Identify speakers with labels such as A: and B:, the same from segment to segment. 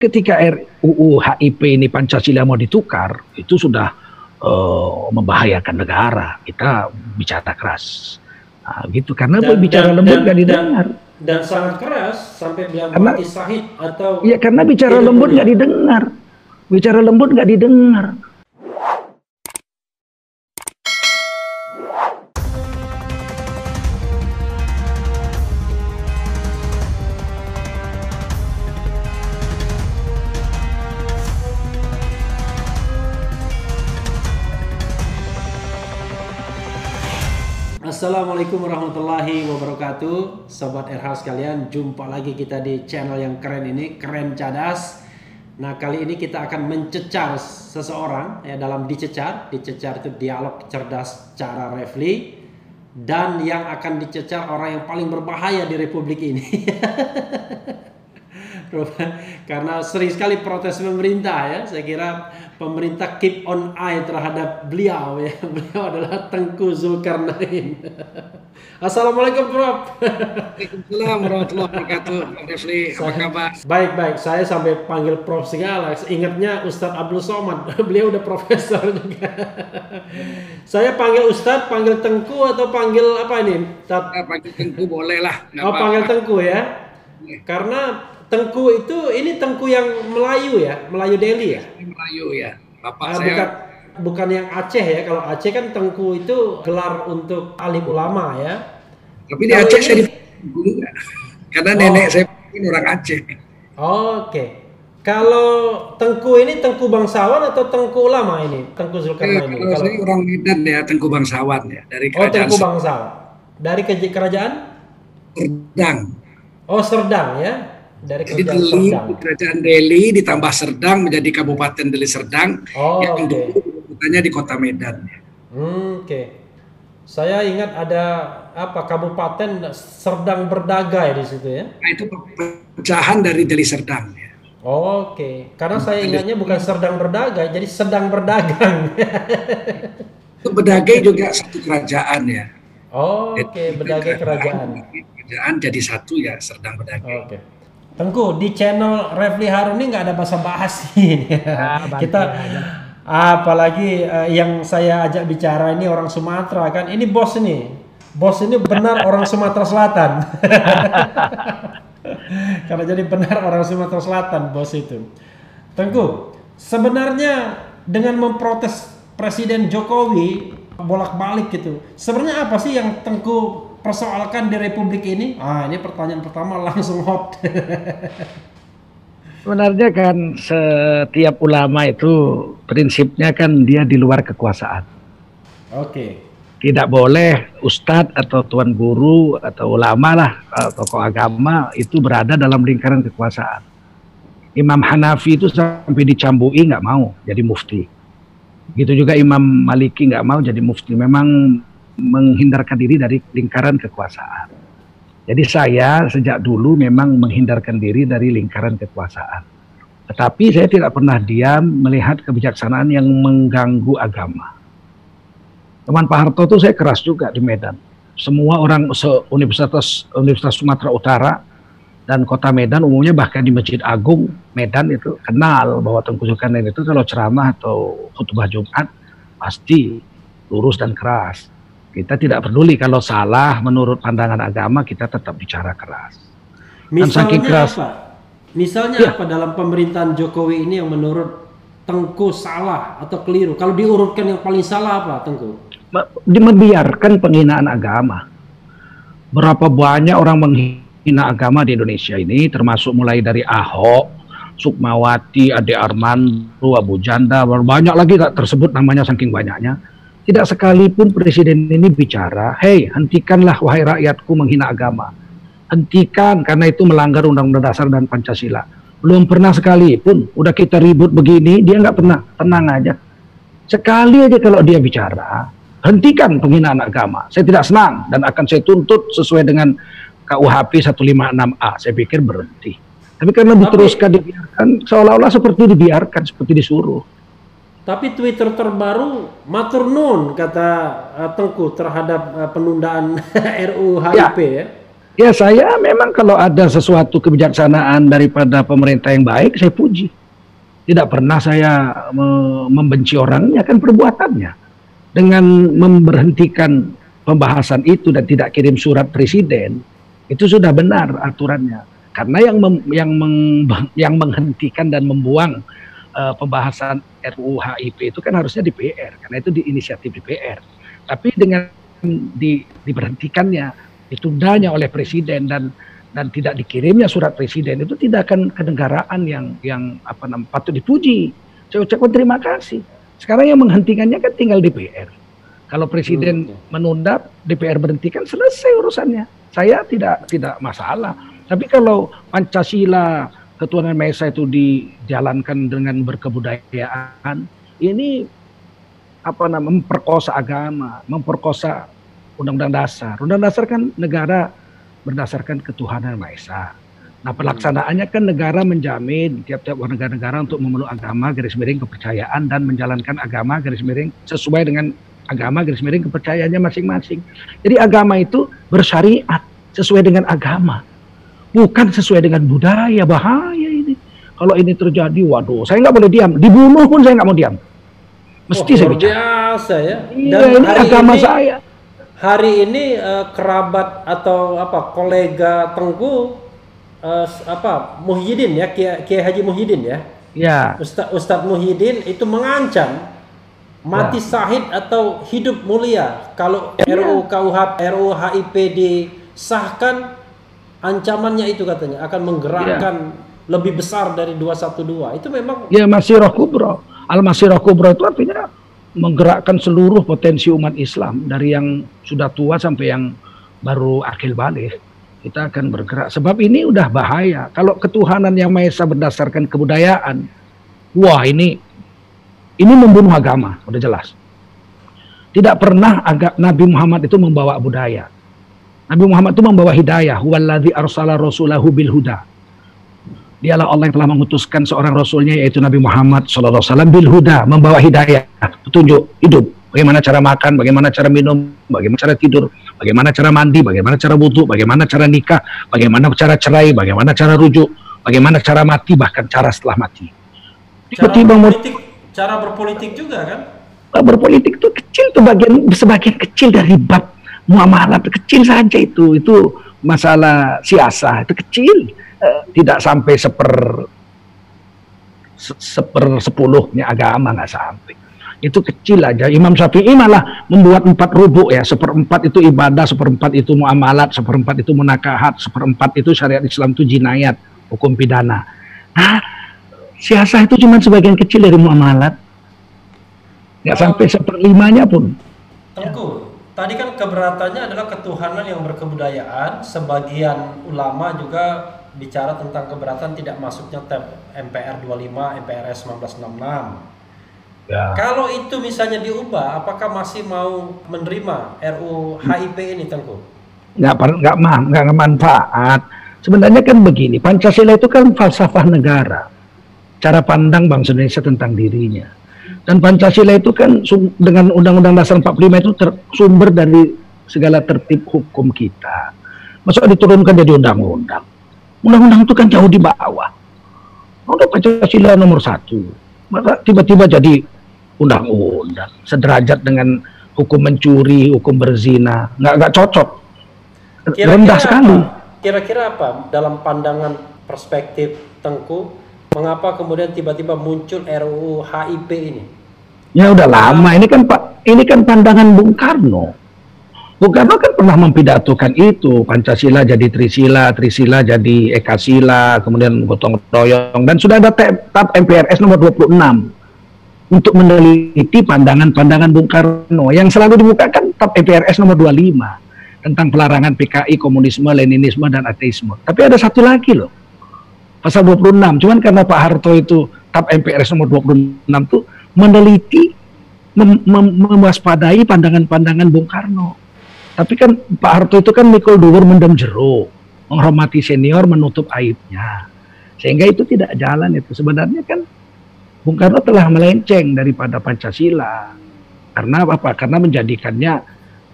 A: ketika RUU HIP ini Pancasila mau ditukar, itu sudah uh, membahayakan negara. Kita bicara keras. Nah, gitu karena dan, bicara dan, lembut nggak didengar.
B: Dan, dan sangat keras sampai bilang karena, mati sahid atau
A: Iya karena bicara lembut nggak didengar. Bicara lembut nggak didengar.
B: Assalamualaikum warahmatullahi wabarakatuh. Sobat RH sekalian Jumpa lagi kita di channel yang keren ini Keren Cadas. Nah kali ini kita akan mencecar seseorang ya Dalam dicecar. Dicecar itu dialog cerdas cara Refli. Dan yang akan dicecar orang yang paling berbahaya di republik ini karena sering sekali protes pemerintah ya. Saya kira pemerintah keep on eye terhadap beliau ya. Beliau adalah Tengku Zulkarnain. Assalamualaikum Prof.
A: Waalaikumsalam warahmatullahi wabarakatuh. Pak Refli apa kabar?
B: Baik baik. Saya sampai panggil Prof segala. Ingatnya Ustadz Abdul Somad. Beliau udah profesor juga. Saya panggil Ustadz panggil Tengku atau panggil apa ini?
A: Tat... panggil Tengku boleh lah.
B: Oh panggil Tengku ya. Karena Tengku itu ini Tengku yang Melayu ya, Melayu Delhi ya?
A: Melayu ya.
B: Bapak nah, saya bukan bukan yang Aceh ya. Kalau Aceh kan Tengku itu gelar untuk alim ulama ya.
A: Tapi di Aceh ini... saya di karena oh. nenek saya ini orang Aceh.
B: Oke. Okay. Kalau Tengku ini Tengku bangsawan atau Tengku ulama ini? Tengku Zulkarnain
A: eh, ini. Kalau saya orang Medan ya Tengku bangsawan ya dari
B: kerajaan. Oh Tengku bangsawan. Dari kerajaan?
A: Serdang.
B: Oh Serdang ya
A: dari Jadi Deli, kerajaan Delhi ditambah Serdang menjadi Kabupaten Deli Serdang oh, yang okay. dulu di Kota Medan.
B: Hmm, Oke. Okay. Saya ingat ada apa Kabupaten Serdang Berdagai di situ ya.
A: Nah, itu pecahan dari Deli Serdang ya.
B: Oh, Oke, okay. karena saya ingatnya bukan Serdang Berdagai, jadi sedang berdagang.
A: itu Berdagai juga satu kerajaan ya.
B: Oh, Oke, okay. Berdagai kerajaan.
A: Kerajaan jadi satu ya Serdang Berdagai. Oke. Okay.
B: Tengku di channel Refli Harun ini nggak ada bahasa basi ya, kita apalagi uh, yang saya ajak bicara ini orang Sumatera kan? Ini bos ini. Bos ini benar orang Sumatera Selatan. Karena jadi benar orang Sumatera Selatan bos itu. Tengku sebenarnya dengan memprotes Presiden Jokowi bolak-balik gitu. Sebenarnya apa sih yang Tengku persoalkan di Republik ini? Ah, ini pertanyaan pertama langsung hot.
A: Sebenarnya kan setiap ulama itu prinsipnya kan dia di luar kekuasaan.
B: Oke. Okay.
A: Tidak boleh ustadz atau tuan guru atau ulama lah tokoh agama itu berada dalam lingkaran kekuasaan. Imam Hanafi itu sampai dicambui nggak mau jadi mufti. Gitu juga Imam Maliki nggak mau jadi mufti. Memang menghindarkan diri dari lingkaran kekuasaan. Jadi saya sejak dulu memang menghindarkan diri dari lingkaran kekuasaan. Tetapi saya tidak pernah diam melihat kebijaksanaan yang mengganggu agama. Teman Pak Harto itu saya keras juga di Medan. Semua orang Universitas Universitas Sumatera Utara dan Kota Medan umumnya bahkan di Masjid Agung Medan itu kenal bahwa Tengku Zulkarnain itu kalau ceramah atau khutbah Jumat pasti lurus dan keras. Kita tidak peduli kalau salah menurut pandangan agama kita tetap bicara keras.
B: Misalnya keras, apa? Misalnya ya. apa dalam pemerintahan Jokowi ini yang menurut Tengku salah atau keliru? Kalau diurutkan yang paling salah apa Tengku?
A: Membiarkan penghinaan agama. Berapa banyak orang menghina agama di Indonesia ini termasuk mulai dari Ahok, Sukmawati, Ade Armando, Abu Janda, banyak lagi tak tersebut namanya saking banyaknya tidak sekalipun presiden ini bicara, hei hentikanlah wahai rakyatku menghina agama. Hentikan karena itu melanggar undang-undang dasar dan Pancasila. Belum pernah sekalipun, udah kita ribut begini, dia nggak pernah, tenang aja. Sekali aja kalau dia bicara, hentikan penghinaan agama. Saya tidak senang dan akan saya tuntut sesuai dengan KUHP 156A. Saya pikir berhenti. Tapi karena diteruskan dibiarkan, seolah-olah seperti dibiarkan, seperti disuruh.
B: Tapi Twitter terbaru matur nun kata uh, Tengku terhadap uh, penundaan RUU HIP ya.
A: ya. Ya saya memang kalau ada sesuatu kebijaksanaan daripada pemerintah yang baik, saya puji. Tidak pernah saya me membenci orangnya, kan perbuatannya. Dengan memberhentikan pembahasan itu dan tidak kirim surat presiden, itu sudah benar aturannya. Karena yang mem, yang meng, yang menghentikan dan membuang uh, pembahasan RUU HIP itu kan harusnya DPR, karena itu di inisiatif DPR. Tapi dengan di, diberhentikannya, ditundanya oleh presiden dan dan tidak dikirimnya surat presiden itu tidak akan kenegaraan yang yang apa namanya patut dipuji. Saya ucapkan terima kasih. Sekarang yang menghentikannya kan tinggal DPR. Kalau presiden hmm. menunda, DPR berhentikan selesai urusannya. Saya tidak tidak masalah. Tapi kalau Pancasila ketuhanan Maha Esa itu dijalankan dengan berkebudayaan, ini apa namanya memperkosa agama, memperkosa undang-undang dasar. Undang dasar kan negara berdasarkan ketuhanan Maha Esa. Nah pelaksanaannya kan negara menjamin tiap-tiap warga negara untuk memeluk agama garis miring kepercayaan dan menjalankan agama garis miring sesuai dengan agama garis miring kepercayaannya masing-masing. Jadi agama itu bersyariat sesuai dengan agama, bukan sesuai dengan budaya. Bahaya ini. Kalau ini terjadi, waduh, saya nggak boleh diam. Dibunuh pun saya nggak mau diam. Mesti oh, saya bicara.
B: biasa ya.
A: Iya, Dan ini agama ini, saya
B: hari ini uh, kerabat atau apa kolega Tengku uh, apa Muhyiddin ya Kiai Haji Muhyiddin ya.
A: Ya.
B: Ustaz Ustaz Muhyiddin itu mengancam mati ya. sahid atau hidup mulia kalau ya. RUU KUHP RUU HIP disahkan ancamannya itu katanya akan menggerakkan ya. lebih besar dari 212 itu memang
A: ya masih roh kubro al masih roh kubro itu artinya menggerakkan seluruh potensi umat Islam dari yang sudah tua sampai yang baru akil balik. Kita akan bergerak. Sebab ini udah bahaya. Kalau ketuhanan yang Maha Esa berdasarkan kebudayaan wah ini ini membunuh agama. Udah jelas. Tidak pernah agak Nabi Muhammad itu membawa budaya Nabi Muhammad itu membawa hidayah huwallazi arsala rasulahu bil huda Dialah Allah yang telah mengutuskan seorang rasulnya yaitu Nabi Muhammad SAW bil huda membawa hidayah, petunjuk hidup. Bagaimana cara makan, bagaimana cara minum, bagaimana cara tidur, bagaimana cara mandi, bagaimana cara wudhu, bagaimana cara nikah, bagaimana cara cerai, bagaimana cara rujuk, bagaimana cara mati, bahkan cara setelah mati.
B: Tiba-tiba berpolitik, cara berpolitik juga kan?
A: Berpolitik itu kecil tuh bagian sebagian kecil dari bab muamalah kecil saja itu. Itu masalah siasa itu kecil. Eh, tidak sampai seper seper sepuluhnya agama nggak sampai. Itu kecil aja. Imam Syafi'i malah membuat empat rubuk ya. Seperempat itu ibadah seperempat itu muamalat seperempat itu munakahat seperempat itu syariat Islam itu jinayat hukum pidana. Nah siasa itu cuma sebagian kecil dari muamalat. Nggak sampai seperlimanya pun.
B: Tengku tadi kan keberatannya adalah ketuhanan yang berkebudayaan sebagian ulama juga bicara tentang keberatan tidak masuknya tab MPR 25, MPRS 1966. Ya. Kalau itu misalnya diubah, apakah masih mau menerima RU HIP ini, Tengku?
A: Nggak, nggak, nggak manfaat. Sebenarnya kan begini, Pancasila itu kan falsafah negara. Cara pandang bangsa Indonesia tentang dirinya. Dan Pancasila itu kan dengan Undang-Undang Dasar 45 itu sumber dari segala tertib hukum kita. Masuk diturunkan jadi undang-undang. Undang-undang itu kan jauh di bawah. Udah Pancasila nomor satu. Maka tiba-tiba jadi undang-undang. Sederajat dengan hukum mencuri, hukum berzina. Nggak, nggak cocok. Kira -kira Rendah sekali.
B: Kira-kira apa dalam pandangan perspektif Tengku, mengapa kemudian tiba-tiba muncul RUU HIP ini?
A: Ya udah lama. Ini kan Pak, ini kan pandangan Bung Karno. Bung Karno kan pernah mempidatokan itu, Pancasila jadi Trisila, Trisila jadi Ekasila, kemudian gotong royong, dan sudah ada TAP MPRS nomor 26 untuk meneliti pandangan-pandangan Bung Karno yang selalu dibukakan TAP MPRS nomor 25 tentang pelarangan PKI, komunisme, Leninisme, dan ateisme. Tapi ada satu lagi loh, pasal 26, cuman karena Pak Harto itu TAP MPRS nomor 26 itu meneliti, mem mem mewaspadai pandangan-pandangan Bung Karno tapi kan Pak Harto itu kan mikul dhuwur mendem jeruk, menghormati senior, menutup aibnya. Sehingga itu tidak jalan itu. Sebenarnya kan Bung Karno telah melenceng daripada Pancasila. Karena apa? Karena menjadikannya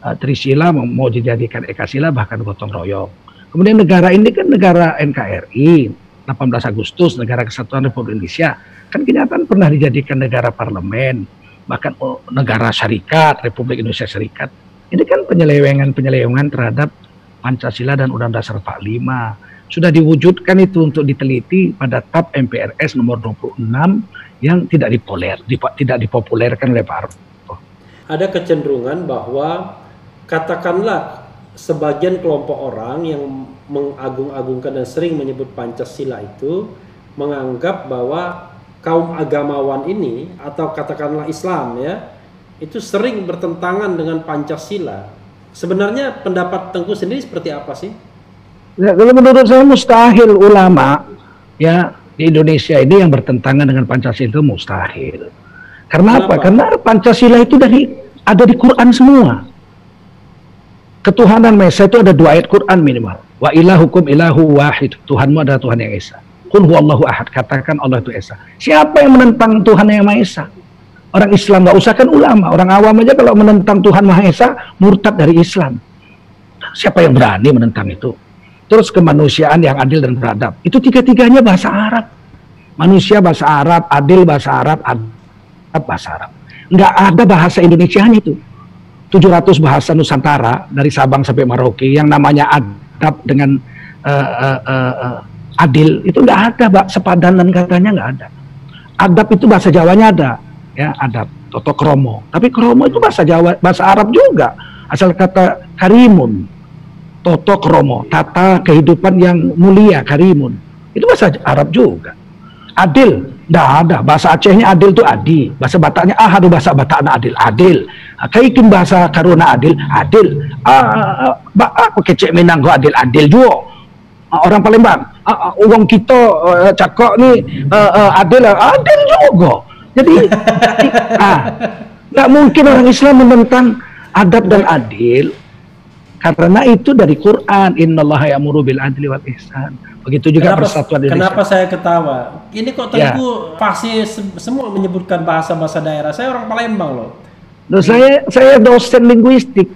A: uh, Trisila mau dijadikan Ekasila bahkan gotong royong. Kemudian negara ini kan negara NKRI, 18 Agustus, negara kesatuan Republik Indonesia. Kan kenyataan pernah dijadikan negara parlemen, bahkan oh, negara syarikat, Republik Indonesia Syarikat. Ini kan penyelewengan-penyelewengan terhadap Pancasila dan Undang-Undang Dasar 45. Sudah diwujudkan itu untuk diteliti pada TAP MPRS nomor 26 yang tidak dipoler, dip, tidak dipopulerkan oleh Pak Harto.
B: Ada kecenderungan bahwa katakanlah sebagian kelompok orang yang mengagung-agungkan dan sering menyebut Pancasila itu menganggap bahwa kaum agamawan ini atau katakanlah Islam ya itu sering bertentangan dengan Pancasila. Sebenarnya pendapat Tengku sendiri seperti apa sih?
A: Ya, kalau menurut saya mustahil ulama ya di Indonesia ini yang bertentangan dengan Pancasila itu mustahil. Karena Kenapa? apa? Karena Pancasila itu dari ada di Quran semua ketuhanan Maha Esa itu ada dua ayat Quran minimal. Wa ilahukum ilahu wahid. Tuhanmu adalah Tuhan yang Esa. Qul huwallahu ahad. Katakan Allah itu Esa. Siapa yang menentang Tuhan yang Maha Esa? Orang Islam nggak usah kan ulama. Orang awam aja kalau menentang Tuhan Maha Esa murtad dari Islam. Siapa yang berani menentang itu? Terus kemanusiaan yang adil dan beradab. Itu tiga-tiganya bahasa Arab. Manusia bahasa Arab, adil bahasa Arab, adab bahasa Arab. Nggak ada bahasa Indonesia itu. 700 bahasa Nusantara dari Sabang sampai Merauke yang namanya adab dengan uh, uh, uh, adil itu nggak ada, Pak. Sepadanan katanya nggak ada. Adab itu bahasa Jawanya ada, ya adab. Toto kromo. Tapi kromo itu bahasa Jawa, bahasa Arab juga. Asal kata karimun, toto kromo, tata kehidupan yang mulia karimun. Itu bahasa Arab juga. Adil, tidak ada. Bahasa Acehnya adil itu adi. Bahasa Bataknya ah ada bahasa Bataknya adil. Adil. Kaikin bahasa Karuna adil. Adil. Ah, ah, aku kecek Minang adil. Adil juga. Ah, orang Palembang. Ah, ah, uang kita uh, cakok ni uh, uh, adil. Adil juga. Jadi ah, nggak mungkin orang Islam menentang adab dan adil karena itu dari Quran. Innallaha ya'muru bil adli wal ihsan Begitu juga
B: kenapa,
A: persatuan
B: Indonesia. Kenapa saya ketawa? Ini kok tentu ya. pasti semua menyebutkan bahasa-bahasa daerah. Saya orang Palembang loh.
A: Loh, saya saya dosen linguistik.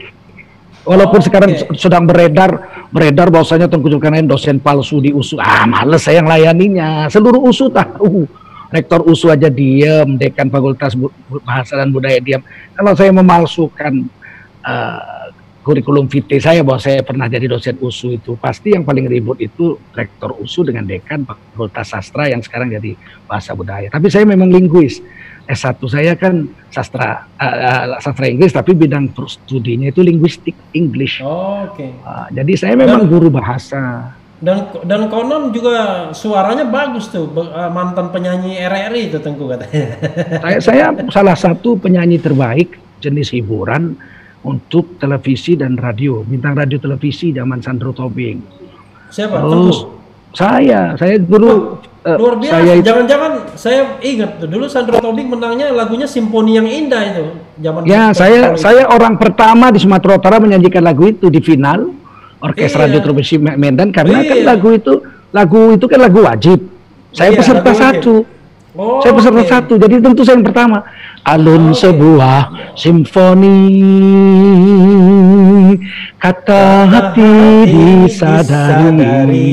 A: Walaupun oh, sekarang okay. sedang beredar beredar bahwasanya Tengku Zulkarnain dosen palsu di USU. Ah, males saya yang layaninya. Seluruh USU tahu. Rektor USU aja diem, dekan Fakultas Bahasa dan Budaya diam. Kalau saya memalsukan uh, kurikulum vitae saya bahwa saya pernah jadi dosen USU itu pasti yang paling ribut itu rektor USU dengan dekan Fakultas Sastra yang sekarang jadi bahasa budaya. Tapi saya memang linguis. S1 saya kan sastra uh, sastra Inggris tapi bidang studinya itu linguistik English.
B: Oh, Oke. Okay.
A: Uh, jadi saya memang dan, guru bahasa.
B: Dan dan konon juga suaranya bagus tuh mantan penyanyi RRI itu Tengku katanya.
A: saya saya salah satu penyanyi terbaik jenis hiburan untuk televisi dan radio, bintang radio televisi zaman Sandro Tobing.
B: Siapa?
A: Terus saya, saya dulu
B: oh, luar biasa. Jangan-jangan saya, saya ingat dulu Sandro Tobing menangnya lagunya Simponi yang Indah itu
A: zaman Ya, saya itu. saya orang pertama di Sumatera Utara menyanyikan lagu itu di final Orkes iya. Radio Televisi Medan karena kan iya. kan lagu itu lagu itu kan lagu wajib. Saya iya, peserta satu. Oh, saya peserta okay. satu, jadi tentu saya yang pertama alun sebuah simfoni kata hati disadari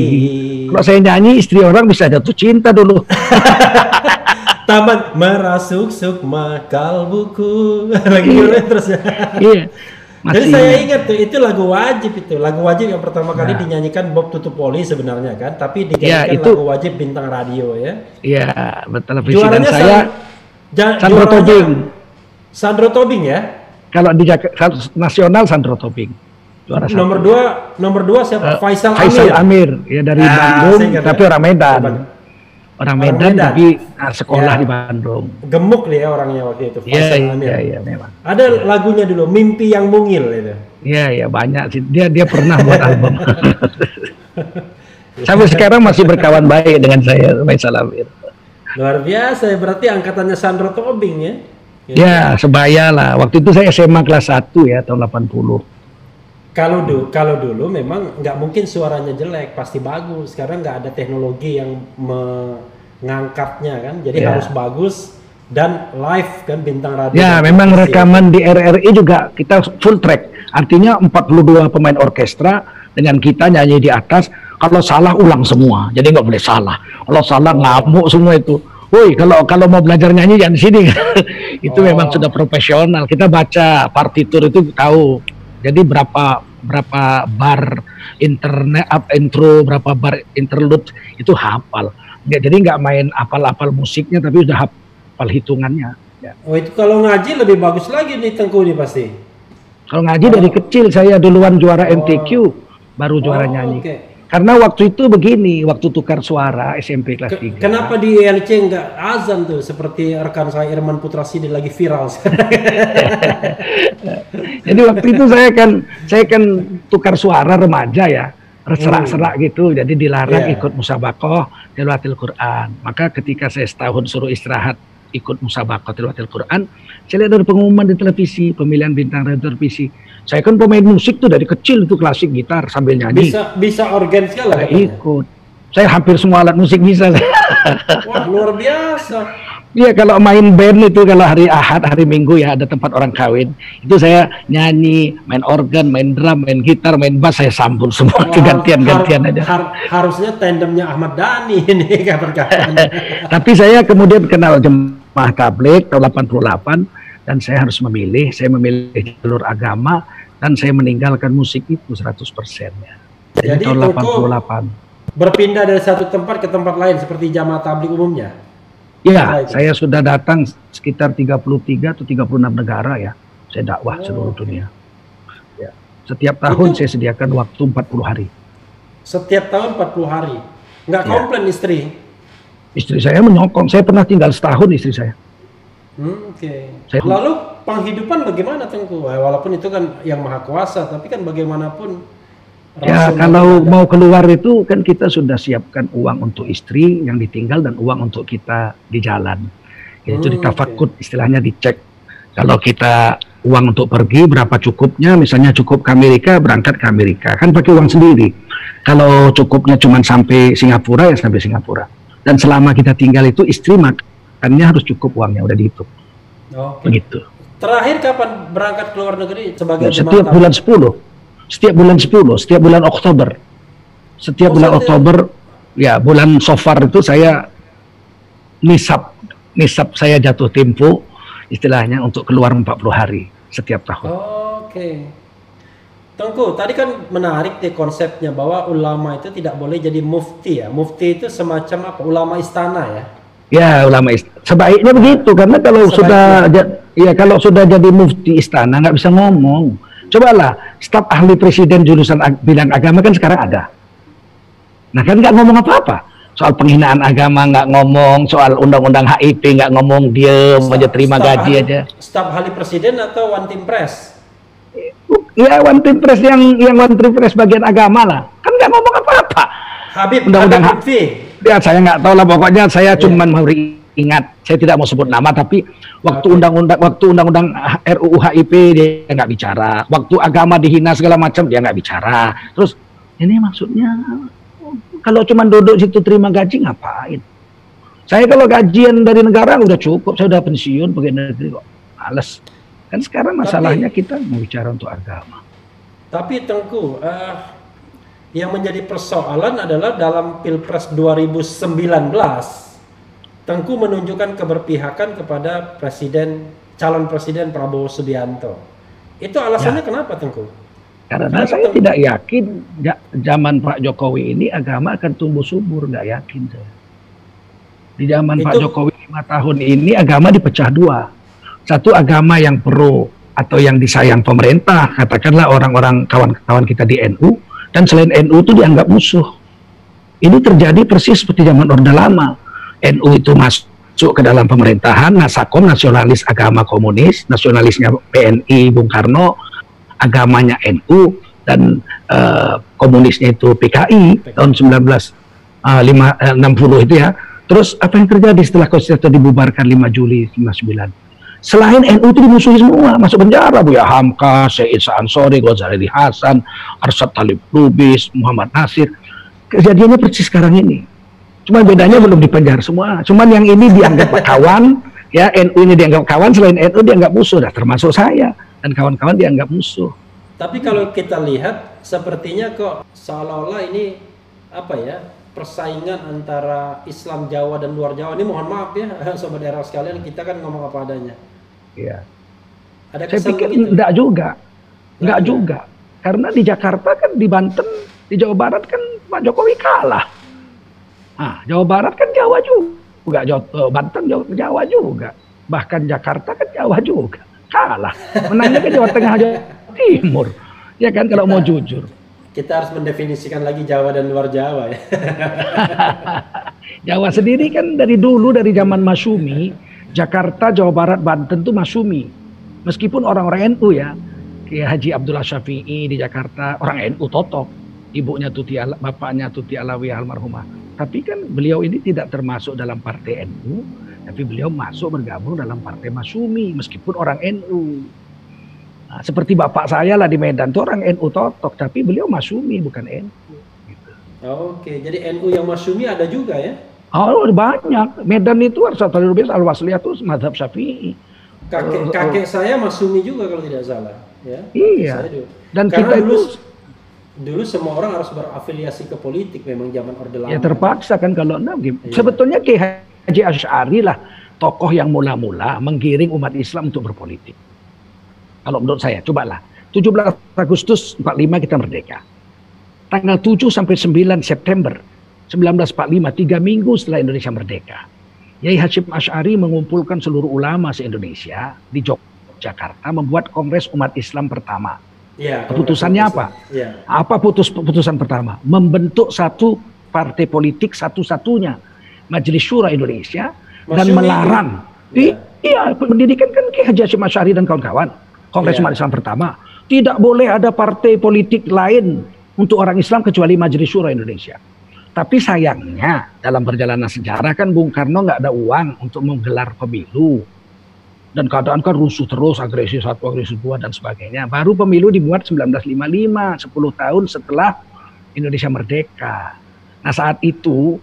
A: kalau saya nyanyi istri orang bisa jatuh cinta dulu
B: taman merasuk sukma kalbuku lagi iya. terus ya iya masih. Jadi saya ingat tuh itu lagu wajib itu lagu wajib yang pertama kali nah. dinyanyikan Bob Tutupoli sebenarnya kan tapi dijadikan ya, itu, lagu wajib bintang radio ya.
A: Iya betul. Juaranya saya
B: Ja, Sandro Tobing. Sandro Tobing ya?
A: Kalau di nasional Sandro Tobing.
B: Juara nomor dua, nomor dua siapa?
A: Uh, Faisal, Faisal Amir. Amir ya dari ah, Bandung, tapi orang Medan. Orang Medan, orang Medan. tapi nah, sekolah ya. di Bandung.
B: Gemuk nih ya orangnya waktu itu.
A: Iya, Faisal Amir. Iya, iya, memang.
B: Ada ya. lagunya dulu, Mimpi yang Mungil itu.
A: Iya, iya, banyak sih. Dia dia pernah buat album. Sampai sekarang masih berkawan baik dengan saya, Faisal Amir.
B: Luar biasa ya, berarti angkatannya Sandro Tobing ya?
A: Ya, sebaya lah. Waktu itu saya SMA kelas 1 ya, tahun 80.
B: Kalau dulu, kalau dulu memang nggak mungkin suaranya jelek, pasti bagus. Sekarang nggak ada teknologi yang mengangkatnya kan, jadi ya. harus bagus dan live kan bintang radio.
A: Ya, memang rekaman di RRI juga kita full track. Artinya 42 pemain orkestra, dengan kita nyanyi di atas kalau salah ulang semua jadi nggak boleh salah kalau salah ngamuk semua itu Woi, kalau kalau mau belajar nyanyi jangan di sini. itu oh. memang sudah profesional. Kita baca partitur itu tahu. Jadi berapa berapa bar internet up intro, berapa bar interlude itu hafal. Jadi nggak main apal-apal musiknya tapi udah hafal hitungannya.
B: Ya. Oh itu kalau ngaji lebih bagus lagi nih Tengku nih pasti.
A: Kalau ngaji oh. dari kecil saya duluan juara oh. MTQ, baru juara oh, nyanyi. Okay. Karena waktu itu begini, waktu tukar suara SMP kelas Ke,
B: 3. Kenapa di ILC enggak azan tuh seperti rekan saya Irman Putra Sidi lagi viral.
A: Jadi waktu itu saya kan saya kan tukar suara remaja ya, serak-serak hmm. gitu. Jadi dilarang yeah. ikut musabakoh tilawatil Quran. Maka ketika saya setahun suruh istirahat ikut musabakoh tilawatil Quran, saya lihat dari pengumuman di televisi pemilihan bintang radio televisi saya kan pemain musik tuh dari kecil itu klasik gitar sambil nyanyi.
B: Bisa bisa organ segala.
A: Saya ikut. Saya hampir semua alat musik bisa.
B: Wah luar biasa.
A: Iya kalau main band itu kalau hari Ahad, hari Minggu ya ada tempat orang kawin. Itu saya nyanyi, main organ, main drum, main gitar, main bass saya sambung semua gantian-gantian har, aja. Har,
B: harusnya tandemnya Ahmad Dhani ini kapan-kapan.
A: Tapi saya kemudian kenal jemaah tablik tahun 88 dan saya harus memilih, saya memilih jalur agama dan saya meninggalkan musik itu 100% ya.
B: Jadi, Jadi tahun 88. Berpindah dari satu tempat ke tempat lain seperti jamaah tablik umumnya.
A: Ya, saya sudah datang sekitar 33 atau 36 negara ya. Saya dakwah oh, seluruh okay. dunia. Ya. Setiap tahun itu, saya sediakan waktu 40 hari.
B: Setiap tahun 40 hari. Nggak ya. komplain istri?
A: Istri saya menyokong. Saya pernah tinggal setahun istri saya.
B: Hmm, Oke. Okay. Lalu penghidupan bagaimana Tengku? Walaupun itu kan yang maha kuasa, tapi kan bagaimanapun.
A: Ya kalau mau keluar itu kan kita sudah siapkan uang untuk istri yang ditinggal dan uang untuk kita di jalan. Itu hmm, ditafakut okay. istilahnya dicek. Kalau kita uang untuk pergi berapa cukupnya, misalnya cukup ke Amerika berangkat ke Amerika kan pakai uang sendiri. Kalau cukupnya cuma sampai Singapura ya sampai Singapura. Dan selama kita tinggal itu istri mak makannya harus cukup uangnya udah dihitung.
B: Oh, Begitu. Terakhir kapan berangkat ke luar negeri sebagai
A: ya, setiap bulan 10. Setiap bulan 10, setiap bulan Oktober. Setiap oh, bulan Oktober ya bulan Sofar itu saya nisab nisab saya jatuh tempo istilahnya untuk keluar 40 hari setiap tahun.
B: Oh, Oke. Okay. Tengku, tadi kan menarik deh konsepnya bahwa ulama itu tidak boleh jadi mufti ya. Mufti itu semacam apa? Ulama istana ya.
A: Ya ulama istana. Sebaiknya begitu karena kalau Sebaiknya. sudah ya kalau sudah jadi mufti istana nggak bisa ngomong. Cobalah staf ahli presiden jurusan ag bidang agama kan sekarang ada. Nah kan nggak ngomong apa-apa soal penghinaan agama nggak ngomong soal undang-undang HIP nggak ngomong dia aja terima gaji ahli, aja.
B: Staf ahli presiden atau one team press?
A: Ya one team press yang yang one team press bagian agama lah kan nggak ngomong apa-apa.
B: Habib undang-undang HIP
A: ya saya nggak tahu lah pokoknya saya yeah. cuma mau ingat saya tidak mau sebut nama tapi waktu undang-undang waktu undang-undang RUU HIP dia nggak bicara. Waktu agama dihina segala macam dia nggak bicara. Terus ini maksudnya kalau cuma duduk situ terima gaji ngapain? Saya kalau gajian dari negara udah cukup saya udah pensiun pegawai negeri kok males. Kan sekarang masalahnya tapi, kita mau bicara untuk agama.
B: Tapi Tengku uh, yang menjadi persoalan adalah dalam Pilpres 2019 Tengku menunjukkan keberpihakan kepada presiden calon presiden Prabowo Subianto. Itu alasannya ya. kenapa Tengku?
A: Karena kenapa saya Tengku? tidak yakin zaman Pak Jokowi ini agama akan tumbuh subur, nggak yakin saya. Di zaman Itu, Pak Jokowi lima tahun ini agama dipecah dua. Satu agama yang pro atau yang disayang pemerintah, katakanlah orang-orang kawan-kawan kita di NU, dan selain NU itu dianggap musuh. Ini terjadi persis seperti zaman Orde Lama. NU itu masuk ke dalam pemerintahan, Nasakom nasionalis agama komunis, nasionalisnya PNI Bung Karno, agamanya NU dan uh, komunisnya itu PKI tahun 1960 uh, itu ya. Terus apa yang terjadi setelah Konstitusi dibubarkan 5 Juli 59? Selain NU itu dimusuhi semua, masuk penjara Bu ya Hamka, Syed Ansori, Ghazali Hasan, Arsyad Talib Lubis, Muhammad Nasir. Kejadiannya persis sekarang ini. Cuma bedanya belum dipenjara semua. Cuman yang ini dianggap kawan, ya NU ini dianggap kawan, selain NU dianggap musuh, dah termasuk saya dan kawan-kawan dianggap musuh.
B: Tapi kalau kita lihat sepertinya kok seolah-olah ini apa ya persaingan antara Islam Jawa dan luar Jawa ini mohon maaf ya sobat daerah sekalian kita kan ngomong apa adanya.
A: Iya.
B: Ada
A: Saya pikir
B: begitu?
A: enggak juga. Enggak
B: Enggak
A: juga. Karena di Jakarta kan di Banten, di Jawa Barat kan Pak Jokowi kalah. Ah, Jawa Barat kan Jawa juga. Jawa, eh, Banten Jawa, Jawa juga. Bahkan Jakarta kan Jawa juga. Kalah. Menangnya ke Jawa Tengah Jawa Timur. Ya kan kalau mau jujur.
B: Kita harus mendefinisikan lagi Jawa dan luar Jawa ya.
A: Jawa sendiri kan dari dulu dari zaman Masyumi, Jakarta, Jawa Barat, Banten tuh Masyumi. Meskipun orang-orang NU ya, kayak Haji Abdullah Syafi'i di Jakarta, orang NU totok. Ibunya Tuti Ala, bapaknya Tuti Alawi almarhumah. Tapi kan beliau ini tidak termasuk dalam partai NU, tapi beliau masuk bergabung dalam partai Masyumi meskipun orang NU. Nah, seperti bapak saya lah di Medan tuh orang NU totok, tapi beliau Masyumi bukan NU. Gitu.
B: Oke, jadi NU yang Masyumi ada juga ya?
A: Oh banyak. Medan itu Arsatul Lubis Al Wasliyah itu madhab Syafi'i.
B: Kakek
A: Oh, oh.
B: kakek saya Masyumi juga kalau tidak salah, ya.
A: Iya.
B: Saya juga.
A: Dan
B: Karena
A: kita
B: dulu
A: itu
B: dulu semua orang harus berafiliasi ke politik memang zaman Orde Lama.
A: ya terpaksa kan kalau gim-
B: Iya.
A: Sebetulnya Ki Haji Asy'ari lah tokoh yang mula-mula menggiring umat Islam untuk berpolitik. Kalau menurut saya, cobalah. 17 Agustus 45 kita merdeka. Tanggal 7 sampai 9 September 1945, tiga minggu setelah Indonesia merdeka. Yai Hashim Ash'ari mengumpulkan seluruh ulama se-Indonesia di Yogyakarta membuat Kongres Umat Islam pertama.
B: Iya,
A: Keputusannya apa?
B: Iya.
A: Apa putus putusan pertama? Membentuk satu partai politik satu-satunya Majelis Syura Indonesia dan melarang. I- Iya, pendidikan kan Ki Haji Hashim Asy'ari dan kawan-kawan. Kongres. Umat Islam pertama. Tidak boleh ada partai politik lain untuk orang Islam kecuali Majelis Syura Indonesia. Tapi sayangnya dalam perjalanan sejarah kan Bung Karno nggak ada uang untuk menggelar pemilu. Dan keadaan kan rusuh terus, agresi satu, agresi dua, dan sebagainya. Baru pemilu dibuat 1955, 10 tahun setelah Indonesia merdeka. Nah saat itu,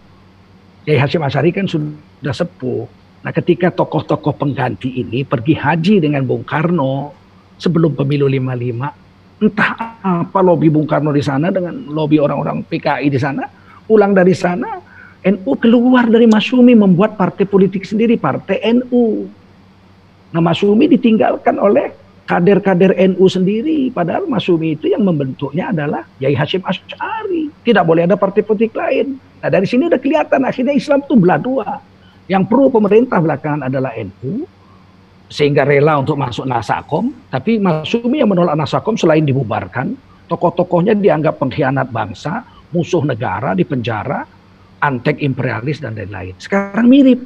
A: Kiai Hashim Asyari kan sudah sepuh. Nah ketika tokoh-tokoh pengganti ini pergi haji dengan Bung Karno sebelum pemilu 55, entah apa lobby Bung Karno di sana dengan lobby orang-orang PKI di sana, pulang dari sana, NU keluar dari Masyumi membuat partai politik sendiri, partai NU. Nah Masyumi ditinggalkan oleh kader-kader NU sendiri, padahal Masyumi itu yang membentuknya adalah Yai Hashim Asy'ari. Tidak boleh ada partai politik lain. Nah dari sini udah kelihatan akhirnya Islam itu belah dua. Yang pro pemerintah belakangan adalah NU, sehingga rela untuk masuk Nasakom, tapi Masyumi yang menolak Nasakom selain dibubarkan, tokoh-tokohnya dianggap pengkhianat bangsa, musuh negara, dipenjara, antek imperialis dan lain-lain. Sekarang mirip.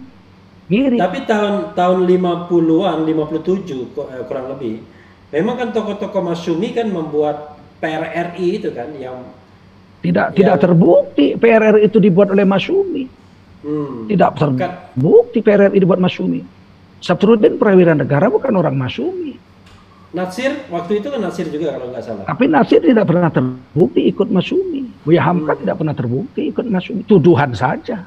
A: Mirip.
B: Tapi tahun tahun 50-an, 57 ko- eh, kurang lebih. Memang kan tokoh-tokoh Masyumi kan membuat PRRI itu kan yang
A: Tidak
B: Ya.
A: tidak terbukti PRR itu dibuat oleh Masyumi.
B: hmm,
A: Tidak terbukti PRR dibuat Masyumi. Sabtrudin Prawira Negara bukan orang Masyumi.
B: Natsir waktu itu kan Natsir juga kalau nggak salah.
A: Tapi Nasir tidak pernah terbukti ikut Masyumi. Buya Hamka
B: Hmm.
A: tidak pernah terbukti ikut Masyumi. Tuduhan saja.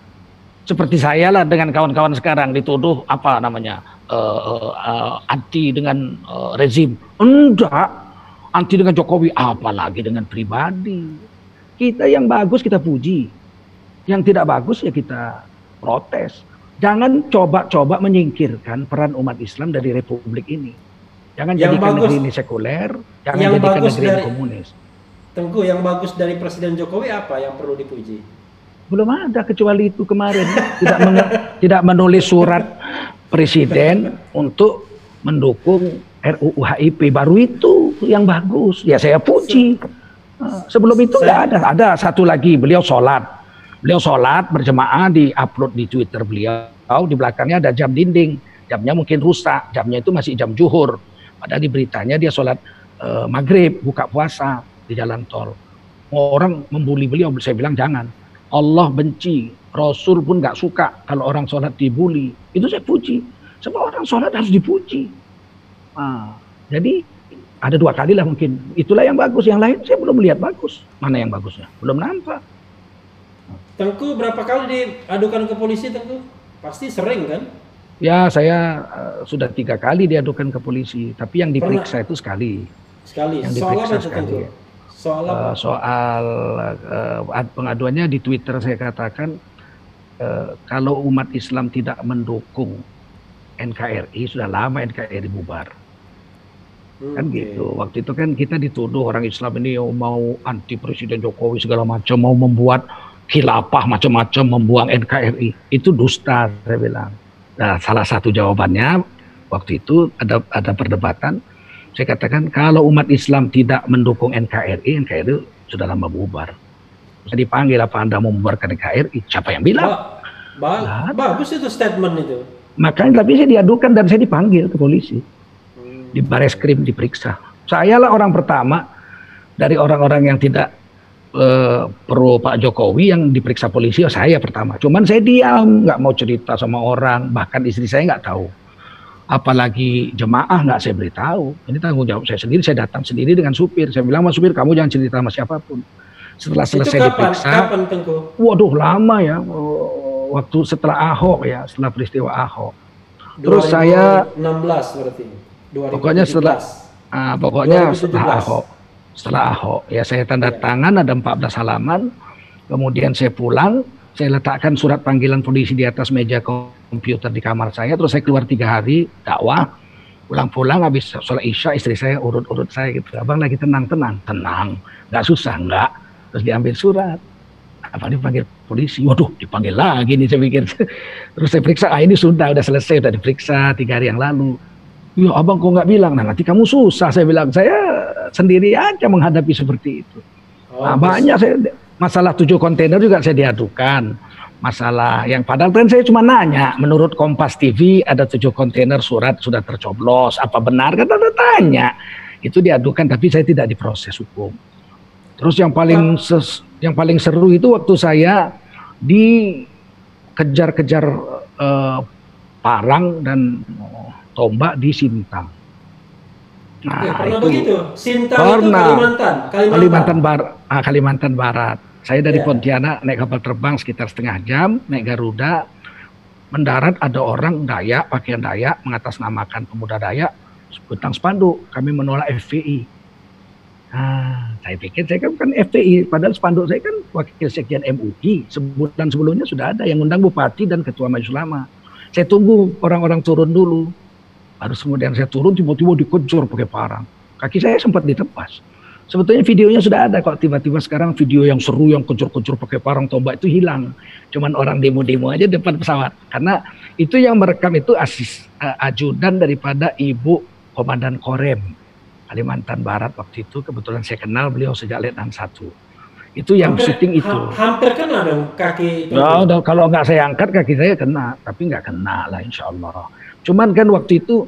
A: Seperti saya lah dengan kawan-kawan sekarang dituduh apa namanya eh, eh, anti dengan eh, rezim. Enggak. Anti dengan Jokowi apalagi dengan pribadi. Kita yang bagus kita puji. Yang tidak bagus ya kita protes. Jangan coba-coba menyingkirkan peran umat Islam dari republik ini. Jangan
B: Yang
A: jadikan
B: bagus-
A: negeri ini sekuler, jangan
B: yang
A: jadikan
B: bagus
A: negeri ini
B: dari-
A: komunis.
B: Tengku yang bagus dari Presiden Jokowi apa yang perlu dipuji?
A: Belum ada kecuali itu kemarin tidak menge- tidak menulis surat presiden untuk mendukung RUU HIP baru itu yang bagus. Ya saya puji. Eh, Sebelum itu nggak ada. Ada satu lagi beliau sholat. Beliau sholat berjemaah di upload di Twitter beliau. Di belakangnya ada jam dinding. Jamnya mungkin rusak. Jamnya itu masih jam juhur. Padahal di beritanya dia sholat eh, maghrib, buka puasa di jalan tol. Orang membuli beliau, saya bilang jangan. Allah benci, Rasul pun nggak suka kalau orang sholat dibully. Itu saya puji. Semua orang sholat harus dipuji. Nah, jadi ada dua kali lah mungkin. Itulah yang bagus. Yang lain saya belum lihat bagus. Mana yang bagusnya? Belum nampak.
B: Tengku berapa kali diadukan ke polisi Tengku? Pasti sering kan?
A: Ya saya eh, sudah tiga kali diadukan ke polisi. Tapi yang diperiksa itu sekali.
B: Sekali.
A: Yang
B: Soal
A: diperiksa
B: apa itu
A: sekali.
B: Tengku? Soal apa?
A: Eh, soal eh, pengaduannya di Twitter saya katakan eh, kalau umat Islam tidak mendukung NKRI sudah lama NKRI bubar.
B: Hmm,
A: kan gitu. Waktu itu kan kita dituduh orang Islam ini mau anti Presiden Jokowi segala macam mau membuat khilafah macam-macam membuang NKRI itu dusta saya bilang. Nah salah satu jawabannya waktu itu ada ada perdebatan saya katakan kalau umat Islam tidak mendukung NKRI NKRI sudah lama bubar saya dipanggil apa anda mau membubarkan NKRI siapa yang bilang
B: Ba- ba-
A: ada.
B: bagus itu statement itu.
A: makanya tapi saya diadukan dan saya dipanggil ke polisi
B: Hmm.
A: di baris krim diperiksa. Saya lah orang pertama dari orang-orang yang tidak eh, pro Pak Jokowi yang diperiksa polisi, ya saya pertama. Cuman saya diam, nggak mau cerita sama orang, bahkan istri saya nggak tahu. Apalagi jemaah nggak saya beritahu. Ini tanggung jawab saya sendiri. Saya datang sendiri dengan supir. Saya bilang sama supir, kamu jangan cerita sama siapa pun. Setelah
B: Itu
A: selesai
B: kapan?
A: diperiksa,
B: Kapan Tengku?
A: waduh lama ya. Oh, Waktu setelah Ahok ya, setelah peristiwa Ahok. Terus saya
B: 16 berarti. 2017.
A: Pokoknya setelah Ah, pokoknya
B: 2017.
A: setelah Ahok, setelah Ahok ya saya tanda
B: Iya.
A: tangan ada 14 halaman. Kemudian saya pulang, saya letakkan surat panggilan polisi di atas meja komputer di kamar saya. Terus saya keluar tiga hari dakwah. Pulang-pulang habis sholat isya istri saya urut-urut saya gitu. Abang lagi tenang-tenang, tenang, nggak susah nggak. Terus diambil surat. Apa dipanggil polisi? Waduh, dipanggil lagi nih saya pikir. Terus saya periksa, ah ini sudah, udah selesai, udah diperiksa tiga hari yang lalu. Ya abang kok nggak bilang, nah nanti kamu susah. Saya bilang, saya sendiri aja menghadapi seperti itu.
B: Oh,
A: Nah, banyak saya masalah tujuh kontainer juga saya diadukan. Masalah yang padahal kan saya cuma nanya, menurut Kompas TV ada tujuh kontainer surat sudah tercoblos, apa benar? Kan ada tanya. Itu diadukan tapi saya tidak diproses hukum. Terus yang paling ses- yang paling seru itu waktu saya dikejar-kejar eh, parang dan tombak di Sintang. Nah,
B: Ya, pernah
A: itu
B: begitu. Sintang itu. Kalimantan. Kalimantan.
A: Kalimantan Barat, ah, Kalimantan Barat. Saya dari
B: Ya.
A: Pontianak naik kapal terbang sekitar setengah jam, naik Garuda, mendarat ada orang Dayak, pakaian Dayak, mengatasnamakan pemuda Dayak, bentang spanduk, kami menolak FPI. Ah, saya pikir saya kan bukan FPI, padahal spanduk saya kan wakil sekjen MUI. Sebulan sebelumnya sudah ada yang undang bupati dan ketua majelis ulama. Saya tunggu orang-orang turun dulu. Baru kemudian saya turun tiba-tiba dikejar pakai parang. Kaki saya sempat ditebas. Sebetulnya videonya sudah ada kok tiba-tiba sekarang video yang seru yang kencur-kencur pakai parang tombak itu hilang. Cuman orang demo-demo aja depan pesawat. Karena itu yang merekam itu asis eh, ajudan daripada Ibu Komandan Korem Kalimantan Barat waktu itu kebetulan saya kenal beliau sejak Letnan 1. Itu yang
B: Hampir-
A: syuting itu.
B: ha- hampir kena dong kaki.
A: Nah, kalau nggak saya angkat kaki saya kena, tapi nggak kena lah insya Allah. Cuman kan waktu itu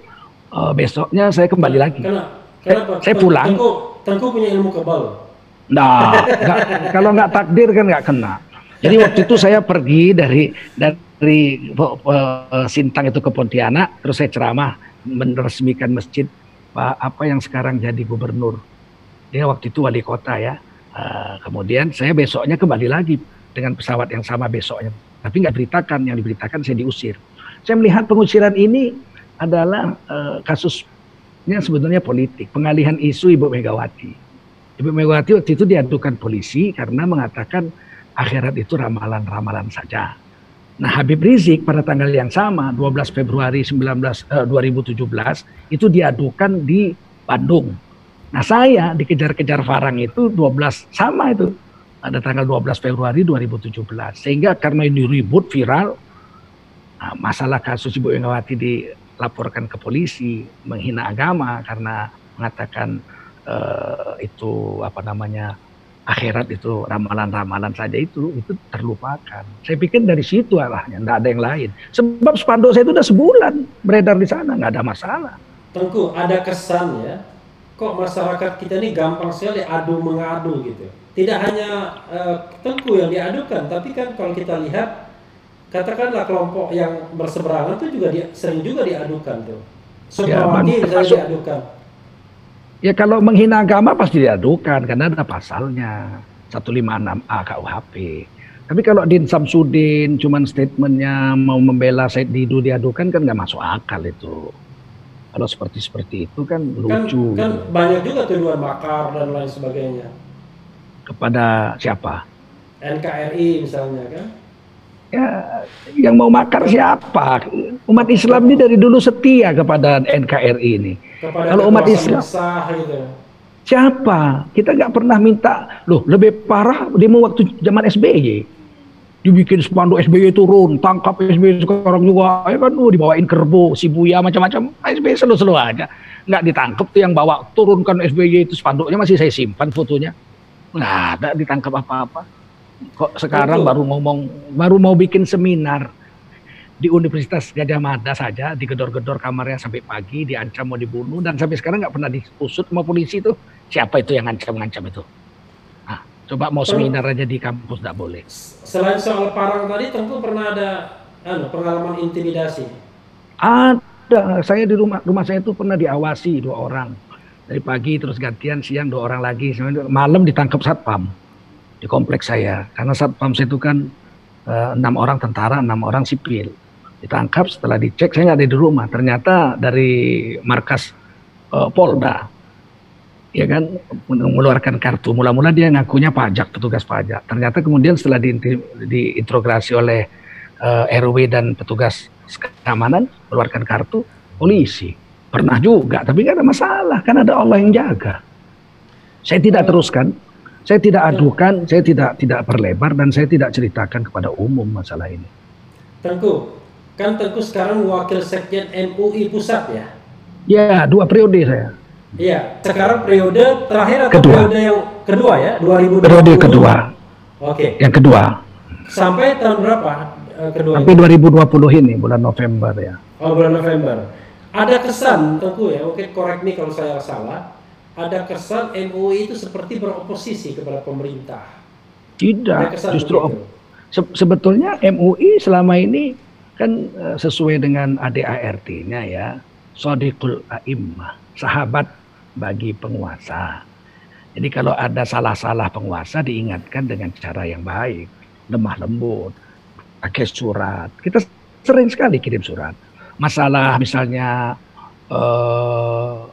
A: eh, besoknya saya kembali lagi.
B: Kena. Kenapa?
A: saya pulang.
B: Tengku, Tengku punya ilmu kebal.
A: Nah, nggak- kalau nggak takdir kan nggak kena. Jadi waktu itu saya pergi dari dari eh, Sintang itu ke Pontianak, terus saya ceramah meresmikan masjid Pak apa yang sekarang jadi gubernur. Dia waktu itu wali kota ya. Eh, kemudian saya besoknya kembali lagi dengan pesawat yang sama besoknya. Tapi nggak beritakan, yang diberitakan saya diusir. Saya melihat pengusiran ini adalah eh, kasusnya sebetulnya politik, pengalihan isu Ibu Megawati. Ibu Megawati waktu itu diadukan polisi karena mengatakan akhirat itu ramalan-ramalan saja. Nah Habib Rizik pada tanggal yang sama 12 Februari 19, eh, 2017 itu diadukan di Bandung. Nah saya dikejar-kejar Farang itu 12 sama itu ada tanggal 12 Februari 2017 sehingga karena ini ribut viral nah, masalah kasus Ibu Megawati dilaporkan ke polisi menghina agama karena mengatakan eh, itu apa namanya akhirat itu ramalan-ramalan saja itu itu terlupakan. Saya pikir dari situ arahnya, nggak ada yang lain. Sebab spanduk saya itu udah sebulan beredar di sana, nggak ada masalah.
B: Tengku ada kesan ya, kok masyarakat kita ini gampang sekali adu mengadu gitu. Tidak hanya eh, Tengku yang diadukan, tapi kan kalau kita lihat, katakanlah kelompok yang berseberangan itu juga dia, sering juga diadukan tuh.
A: Ya,
B: Sukmawati misalnya
A: termasuk-
B: diadukan.
A: Ya kalau menghina agama pasti diadukan karena ada pasalnya 156A KUHP. Tapi kalau Din Samsudin cuman statementnya mau membela Said Didu diadukan kan nggak masuk akal itu. Kalau seperti seperti itu kan, kan
B: lucu. Kan, kan banyak juga tuduhan makar dan lain sebagainya.
A: Kepada siapa?
B: NKRI misalnya kan?
A: Ya, yang mau makar siapa? Umat Islam ini dari dulu setia kepada NKRI ini.
B: Kepada Kalau umat Islam besar, gitu.
A: Siapa? Kita nggak pernah minta. Loh, lebih parah demo waktu zaman SBY. Dibikin spanduk SBY turun, tangkap SBY sekarang juga. Ya kan, oh, dibawain kerbo, Sibuya, macam-macam. SBY selalu-selalu aja. Nggak ditangkap tuh yang bawa turunkan SBY itu spanduknya masih saya simpan fotonya. Nggak ada ditangkap apa-apa. Kok sekarang Betul. baru ngomong, baru mau bikin seminar di Universitas Gajah Mada saja digedor-gedor kamarnya sampai pagi diancam mau dibunuh dan sampai sekarang nggak pernah diusut sama polisi itu. Siapa itu yang ngancam-ngancam itu? Nah, coba mau seminar aja di kampus nggak boleh.
B: selain soal parang tadi tentu pernah ada anu, pengalaman intimidasi?
A: Ada. Saya di rumah rumah saya itu pernah diawasi dua orang. Dari pagi terus gantian siang dua orang lagi. Malam ditangkap satpam di kompleks saya. Karena satpam saya itu kan eh, enam orang tentara enam orang sipil. Ditangkap setelah dicek saya nggak ada di rumah. Ternyata dari markas uh, Polda ya kan mengeluarkan kartu. Mula-mula dia ngakunya pajak petugas pajak. Ternyata kemudian setelah di, diinterogasi oleh uh, eh, RW dan petugas keamanan mengeluarkan kartu polisi. Pernah juga tapi nggak ada masalah kan ada Allah yang jaga. Saya tidak teruskan saya tidak adukan saya tidak tidak perlebar dan saya tidak ceritakan kepada umum masalah ini
B: Tengku Kan Tengku sekarang wakil sekjen MUI pusat ya?
A: Ya, dua periode saya.
B: Iya, sekarang periode terakhir atau kedua. periode yang kedua ya?
A: 2020. Periode kedua.
B: Oke.
A: Yang kedua.
B: Sampai tahun berapa
A: uh, kedua? Sampai ini? 2020 ini, bulan November ya.
B: Oh, bulan November. Ada kesan Tengku ya, oke korek nih kalau saya salah. Ada kesan MUI itu seperti beroposisi kepada pemerintah.
A: Tidak, justru se sebetulnya MUI selama ini kan uh, sesuai dengan ADART-nya ya, sodiqul a'immah, sahabat bagi penguasa. Jadi kalau ada salah-salah penguasa diingatkan dengan cara yang baik, lemah lembut, pakai surat. Kita sering sekali kirim surat. Masalah misalnya uh,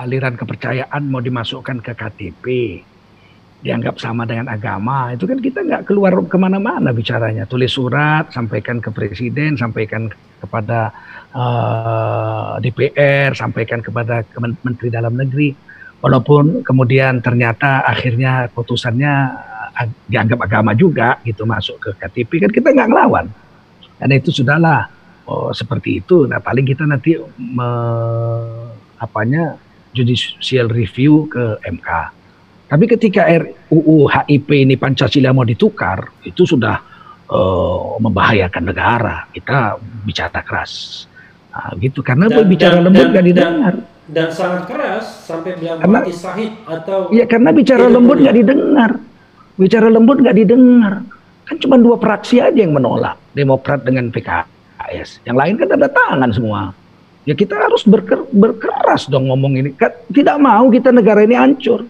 A: aliran kepercayaan mau dimasukkan ke KTP, dianggap sama dengan agama itu kan kita nggak keluar ke mana-mana bicaranya. Tulis surat sampaikan ke presiden sampaikan kepada uh, eh, DPR sampaikan kepada menteri dalam negeri. Walaupun kemudian ternyata akhirnya putusannya uh, dianggap agama juga gitu masuk ke KTP kan kita nggak ngelawan. Karena itu sudahlah oh, seperti itu. Nah paling kita nanti me, apanya judicial review ke MK tapi ketika RUU HIP ini Pancasila mau ditukar, itu sudah uh, membahayakan negara. Kita bicara keras. Nah, gitu karena dan, bicara dan, lembut nggak didengar.
B: Dan, dan sangat keras sampai bilang karena, mati sahid atau
A: Iya, karena bicara lembut nggak didengar. Bicara lembut nggak didengar. Kan cuma dua fraksi aja yang menolak, Demokrat dengan PKS. Yang lain kan ada tangan semua. Ya kita harus berker, berkeras dong ngomong ini. Tidak mau kita negara ini hancur.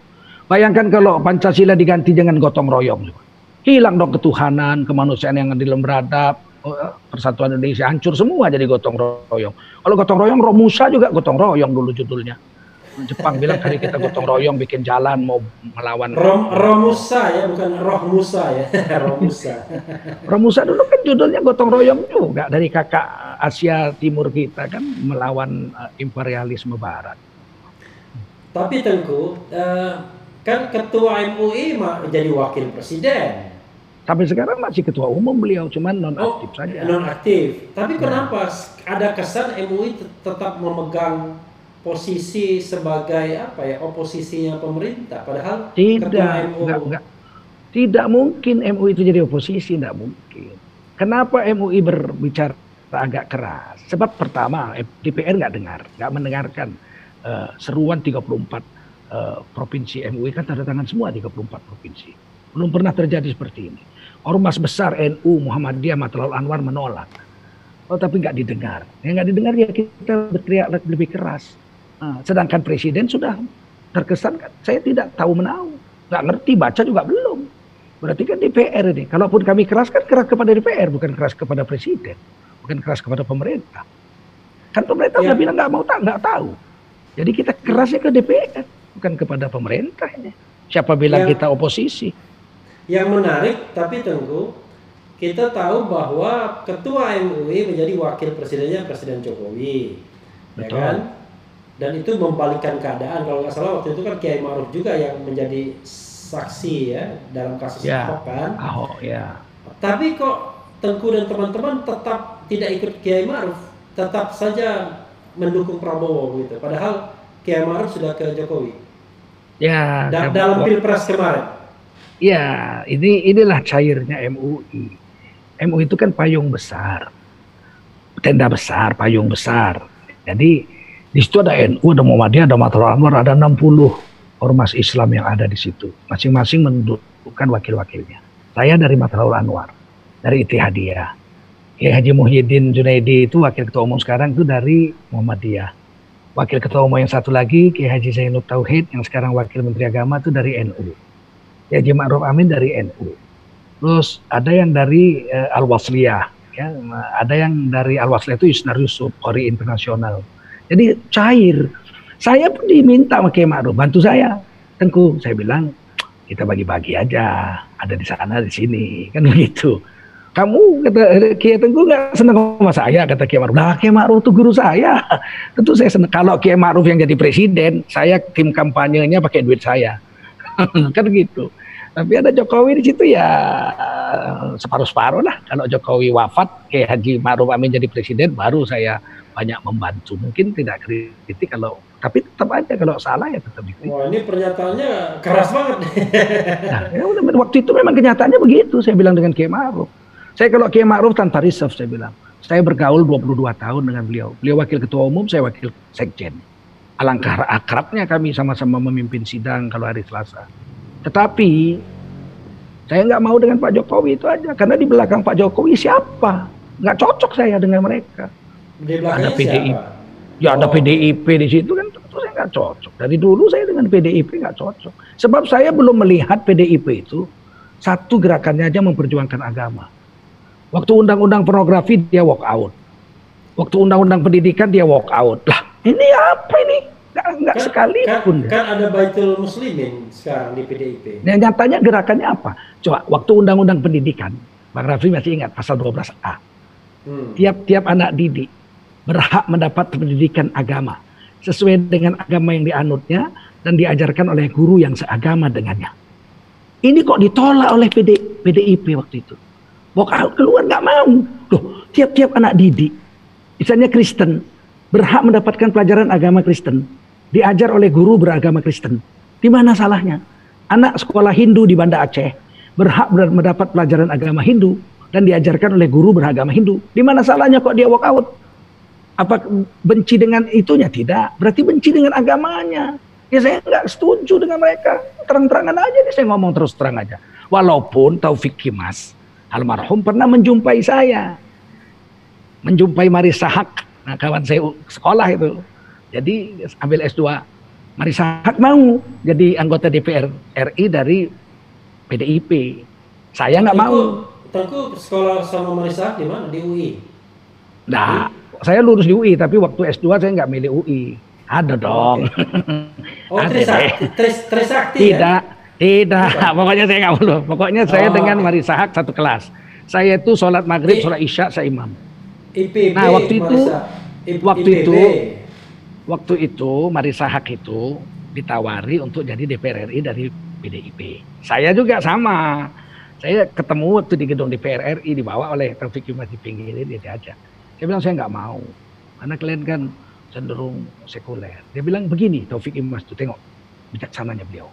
A: Bayangkan kalau Pancasila diganti dengan gotong royong. Hilang dong ketuhanan, kemanusiaan yang adil beradab, oh, persatuan Indonesia hancur semua jadi gotong royong. Kalau gotong royong Romusa juga gotong royong dulu judulnya. Jepang bilang hari kita gotong royong bikin jalan mau melawan
B: Rom, Romusa ya bukan Roh Musa ya Romusa
A: Romusa dulu kan judulnya gotong royong juga dari kakak Asia Timur kita kan melawan uh, imperialisme Barat.
B: Tapi Tengku uh, Kan ketua MUI jadi wakil presiden.
A: Sampai sekarang masih ketua umum beliau, cuman non aktif oh, saja.
B: Non aktif. Tapi nah. kenapa ada kesan MUI tetap memegang posisi sebagai apa ya oposisinya pemerintah, padahal
A: tidak, MUI... enggak, enggak. tidak mungkin MUI itu jadi oposisi, tidak mungkin. Kenapa MUI berbicara agak keras? Sebab pertama DPR nggak dengar, nggak mendengarkan uh, seruan 34 uh, provinsi MUI kan tanda tangan semua 34 provinsi. Belum pernah terjadi seperti ini. Ormas besar NU Muhammadiyah Matlal Anwar menolak. Oh tapi nggak didengar. Ya nggak didengar ya kita berteriak lebih keras. Nah, sedangkan presiden sudah terkesan kan saya tidak tahu menau. Nggak ngerti baca juga belum. Berarti kan DPR ini. Kalaupun kami keras kan keras kepada DPR bukan keras kepada presiden. Bukan keras kepada pemerintah. Kan pemerintah ya. udah bilang nggak mau tak nggak tahu. Jadi kita kerasnya ke DPR, bukan kepada pemerintah ini. Siapa bilang yang, kita oposisi?
B: Yang menarik, tapi tunggu, kita tahu bahwa ketua MUI menjadi wakil presidennya Presiden Jokowi, ya Betul. ya kan? Dan itu membalikkan keadaan. Kalau nggak salah waktu itu kan Kiai Maruf juga yang menjadi saksi ya dalam kasus ya, Ahok kan.
A: Ahok ya.
B: Tapi kok Tengku dan teman-teman tetap tidak ikut Kiai Maruf, tetap saja mendukung Prabowo gitu. Padahal Kiai Maruf sudah ke Jokowi.
A: Ya.
B: Da dalam pilpres kemarin.
A: Ya, ini inilah cairnya MUI. MUI itu kan payung besar, tenda besar, payung besar. Jadi di situ ada NU, ada Muhammadiyah, ada Matul Anwar, ada 60 ormas Islam yang ada di situ. Masing-masing mendudukkan wakil-wakilnya. Saya dari Matul Anwar, dari Itihadiyah. Kiai Haji Muhyiddin Junaidi itu wakil ketua umum sekarang itu dari Muhammadiyah. Wakil ketua umum yang satu lagi Kiai Haji Zainul Tauhid yang sekarang wakil Menteri Agama itu dari NU. Kiai Haji Ma'ruf Amin dari NU. Terus ada yang dari uh, Al-Wasliyah, ya, ada yang dari Al-Wasliyah itu Yusnar Yusuf, Kori Internasional. Jadi cair. Saya pun diminta sama Kiai Ma'ruf, bantu saya. Tengku, saya bilang, kita bagi-bagi aja. Ada di sana, di sini. Kan begitu kamu kata Kiai Tengku nggak senang sama saya kata Kiai Ma'ruf. Nah Kiai Ma'ruf itu guru saya. Tentu saya senang. Kalau Kiai Ma'ruf yang jadi presiden, saya tim kampanyenya pakai duit saya. kan gitu. Tapi ada Jokowi di situ ya separuh-separuh lah. Kalau Jokowi wafat, Kiai Haji Ma'ruf Amin jadi presiden, baru saya banyak membantu. Mungkin tidak kritik kalau tapi tetap aja kalau salah ya tetap dikritik.
B: Wah ini pernyataannya keras banget.
A: nah, ya, waktu itu memang kenyataannya begitu. Saya bilang dengan Kiai Ma'ruf saya kalau Kiai Ma'ruf tanpa reserve saya bilang. Saya bergaul 22 tahun dengan beliau. Beliau wakil ketua umum, saya wakil sekjen. Alangkah akrabnya kami sama-sama memimpin sidang kalau hari Selasa. Tetapi saya nggak mau dengan Pak Jokowi itu aja. Karena di belakang Pak Jokowi siapa? Nggak cocok saya dengan mereka.
B: Di ada PDIP.
A: Ya ada oh. PDIP di situ kan tentu saya nggak cocok. Dari dulu saya dengan PDIP nggak cocok. Sebab saya belum melihat PDIP itu satu gerakannya aja memperjuangkan agama. Waktu undang-undang pornografi dia walk out. Waktu undang-undang pendidikan dia walk out. Lah, ini apa ini? Enggak, enggak kan, sekalipun.
B: Kan, kan ada Baitul Muslimin sekarang di PDIP.
A: Nah, nyatanya gerakannya apa? Coba waktu undang-undang pendidikan, Bang Raffi masih ingat pasal 12A. Hmm. Tiap-tiap anak didik berhak mendapat pendidikan agama sesuai dengan agama yang dianutnya dan diajarkan oleh guru yang seagama dengannya. Ini kok ditolak oleh PD, PDIP waktu itu. Walk keluar nggak mau. Loh, tiap-tiap anak didik, misalnya Kristen, berhak mendapatkan pelajaran agama Kristen, diajar oleh guru beragama Kristen. Di mana salahnya? Anak sekolah Hindu di Banda Aceh berhak mendapat pelajaran agama Hindu dan diajarkan oleh guru beragama Hindu. Di mana salahnya kok dia walk out? Apa benci dengan itunya? Tidak. Berarti benci dengan agamanya. Ya saya nggak setuju dengan mereka. Terang-terangan aja nih saya ngomong terus terang aja. Walaupun Taufik Kimas almarhum pernah menjumpai saya. Menjumpai Marisa Hak, nah, kawan saya sekolah itu. Jadi ambil S2. Marisa Hak mau jadi anggota DPR RI dari PDIP. Saya nggak mau.
B: Tengku sekolah sama Marisa di mana? Di UI?
A: Nah, di? saya lulus di UI, tapi waktu S2 saya nggak milih UI. Ada dong.
B: Oh, Trisakti, Trisakti
A: ya? Tidak. Tidak, pokoknya saya nggak perlu. Pokoknya saya oh. dengan Marisa Hak satu kelas. Saya itu sholat maghrib, sholat isya, saya imam.
B: IPB,
A: nah waktu itu, Marisa. waktu IPB. itu, waktu itu Marisa Hak itu ditawari untuk jadi DPR RI dari PDIP. Saya juga sama. Saya ketemu waktu di gedung DPR RI dibawa oleh Taufik Yumas di pinggir dia diajak. Saya bilang saya nggak mau karena kalian kan cenderung sekuler. Dia bilang begini Taufik Imas tuh tengok bijaksananya beliau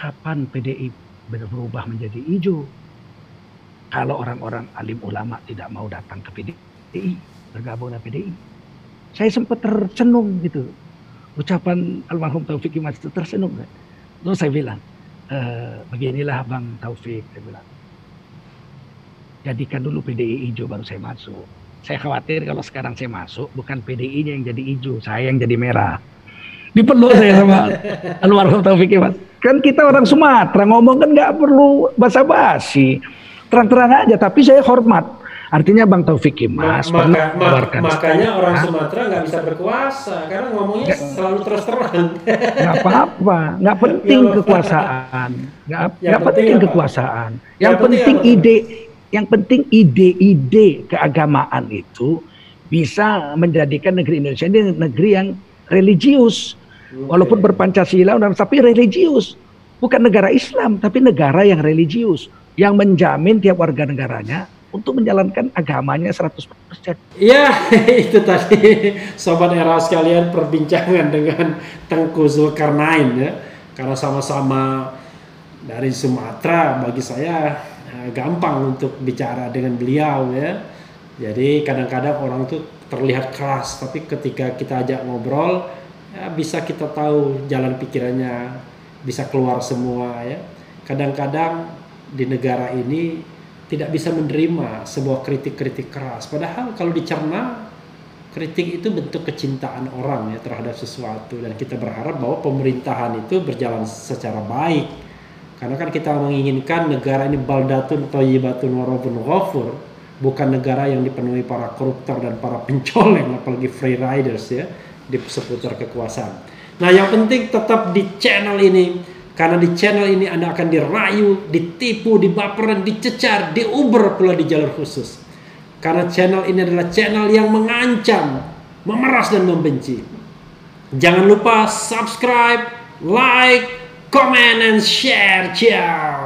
A: kapan PDI berubah menjadi hijau? Kalau orang-orang alim ulama tidak mau datang ke PDI, bergabung dengan PDI. Saya sempat tercenung gitu. Ucapan almarhum Taufik Imas itu tersenung. Lalu saya bilang, e, beginilah Bang Taufik, saya bilang. Jadikan dulu PDI hijau baru saya masuk. Saya khawatir kalau sekarang saya masuk, bukan PDI-nya yang jadi hijau, saya yang jadi merah. Dipeluk saya sama almarhum Taufik Imas. Kan kita orang Sumatera ngomong kan nggak perlu basa-basi. Terang-terang aja, tapi saya hormat. Artinya Bang Taufik Imas
B: Ma-
A: pernah
B: maka, ma-
A: mengeluarkan
B: makanya orang Sumatera nggak bisa berkuasa karena ngomongnya selalu terus terang.
A: nggak apa-apa, nggak penting
B: Nggak apa-apa.
A: kekuasaan, nggak nggak
B: penting
A: penting
B: apa?
A: kekuasaan.
B: Yang
A: Yang
B: penting
A: penting ide, yang penting ide-ide keagamaan itu bisa menjadikan negeri Indonesia ini negeri yang religius, walaupun berpancasila tapi religius, bukan negara Islam tapi negara yang religius yang menjamin tiap warga negaranya untuk menjalankan agamanya 100%.
B: Iya, itu tadi sobat era sekalian perbincangan dengan Tengku Zulkarnain ya. Karena sama-sama dari Sumatera bagi saya eh, gampang untuk bicara dengan beliau ya. Jadi kadang-kadang orang tuh terlihat keras, tapi ketika kita ajak ngobrol ya bisa kita tahu jalan pikirannya, bisa keluar semua ya. Kadang-kadang di negara ini tidak bisa menerima sebuah kritik-kritik keras. Padahal kalau dicerna kritik itu bentuk kecintaan orang ya terhadap sesuatu dan kita berharap bahwa pemerintahan itu berjalan secara baik. Karena kan kita menginginkan negara ini baldatun thayyibatun warabun ghafur, bukan negara yang dipenuhi para koruptor dan para pencoleng apalagi free riders ya di seputar kekuasaan. Nah, yang penting tetap di channel ini karena di channel ini Anda akan dirayu, ditipu, dibaperan, dicecar, diuber pula di jalur khusus. Karena channel ini adalah channel yang mengancam, memeras dan membenci. Jangan lupa subscribe, like, comment, and share. Ciao.